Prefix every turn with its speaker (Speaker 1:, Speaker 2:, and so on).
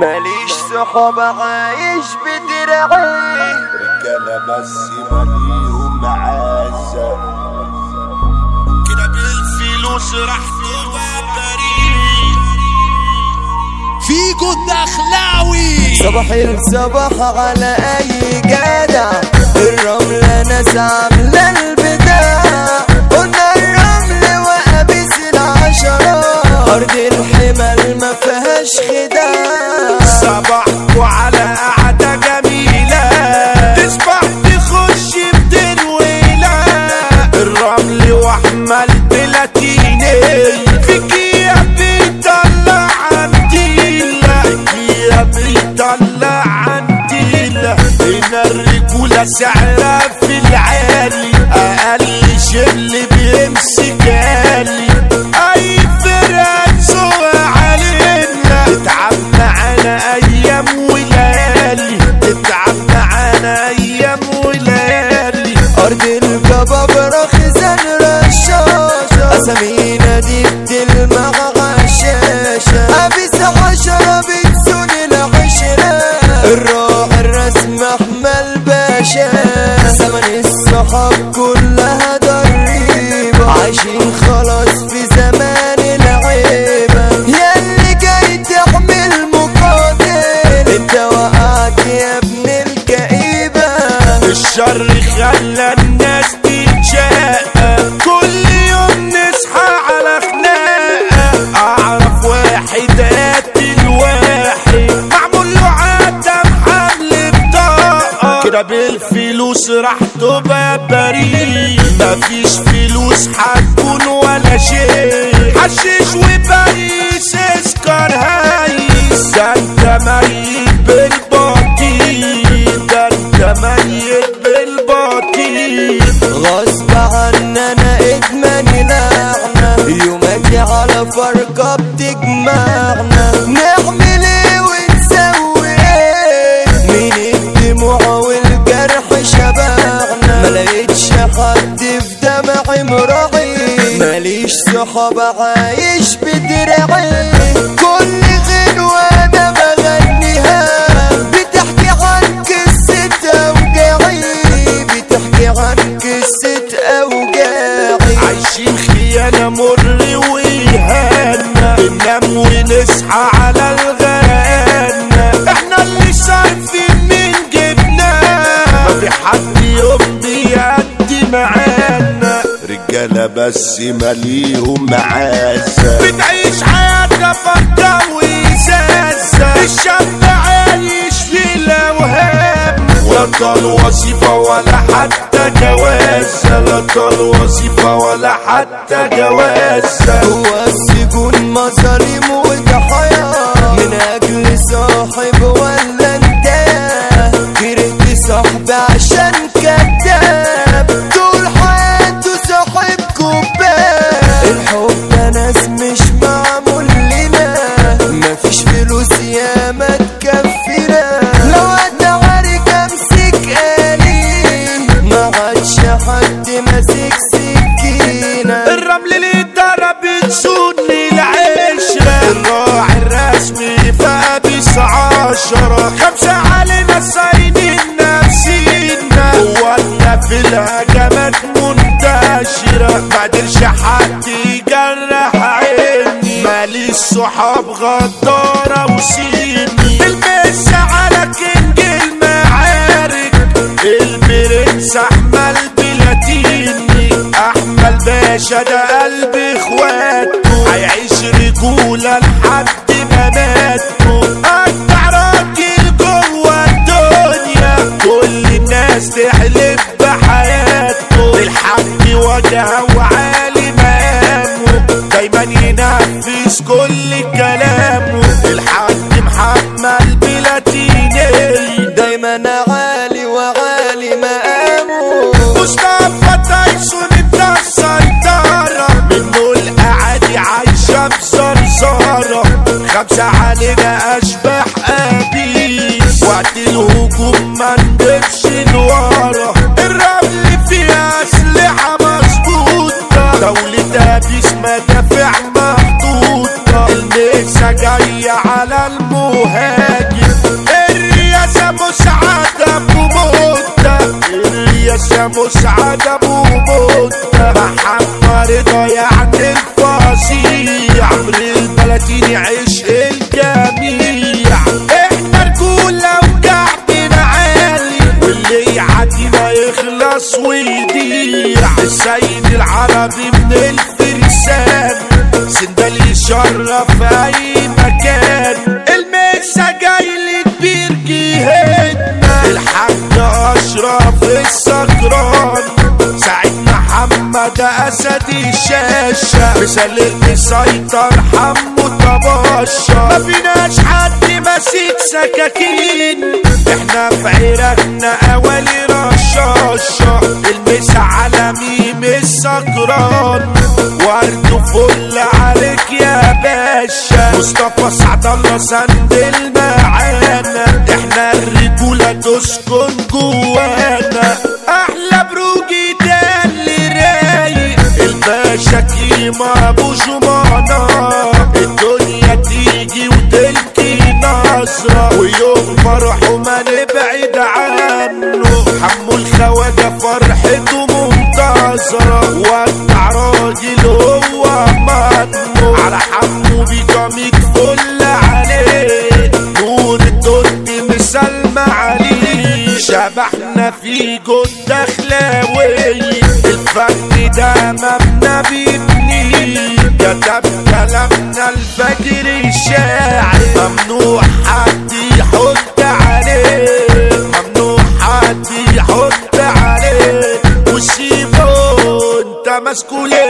Speaker 1: ماليش صحاب عايش بدرعي
Speaker 2: رجالة بس مليهم معزة
Speaker 3: كده بالفلوس راح بريء.
Speaker 4: فيجو الدخلاوي
Speaker 1: صباح الصباح على أي جدع. الرملة ناس عاملة البداع
Speaker 3: عنديلة هنا الرجولة سعرها في العالي. بطاقة كده بالفلوس راح تبقى بريء. مفيش فلوس هتكون ولا شيء.
Speaker 1: دمعي مراعي ماليش صحاب عايش بدرعي كل غنوة
Speaker 2: بس مليهم معزة
Speaker 3: بتعيش حياتنا فكة وإزازة. الشاب عايش في الأوهام لا طال وظيفة ولا حتى جوازة. لا طال وظيفة ولا حتى جوازة.
Speaker 1: هو السجون مظالم وضحايا
Speaker 3: بتسوني العشرة الراعي الرسمي فابس عشرة خمسة علينا صاينين نفسينا. قوتنا في الهجمات منتشرة. ما قدرش حد يجرح عيني. مالي الصحاب غدارة وسيني المس على كينج المعارك. البرنس أحمل بلاتيني. أحمل باشا ده قلب اخواته تحلف بحياته. الحق وجهه وعالي مقامه دايما ينفذ كل كلامه. الحق محمد بلاتيني
Speaker 1: دايما عالي وعالي مقامه.
Speaker 3: مصطفى تايسون ادى السيطرة منه الأعادي عايشة بزرزارة خمسة علينا أشباح أبيس على المهاجم الرياسة مسعد أبو موتة الرياسة مسعد أبو موتة محمد رضا يعني الفصيح عمرو البلاتيني عشق الجميع. إحنا رجولة وكعبنا عالي واللي يعدينا يخلص ويضيع. السيد العربي من الفرسان. سندال يشرف محمد أسد الشاشة. مثال المسيطر حمو طباشة. ما فيناش حد ماسك سكاكين. إحنا في عراقنا اولي رشاشة. المسا على ميم السكران. ورد فل عليك يا باشا. مصطفى سعد الله سند المعانا إحنا الرجولة تسكن جوانا. عنه حمو الخواجة فرحته منتظرة ودع راجل هو منه على حمو بيجاميك فل عليه. نور الدود مسلمة عليه. شبحنا في جود دخلاوي الفن ده مبنى بيبني كتب كلامنا الفجر الشاعر. حد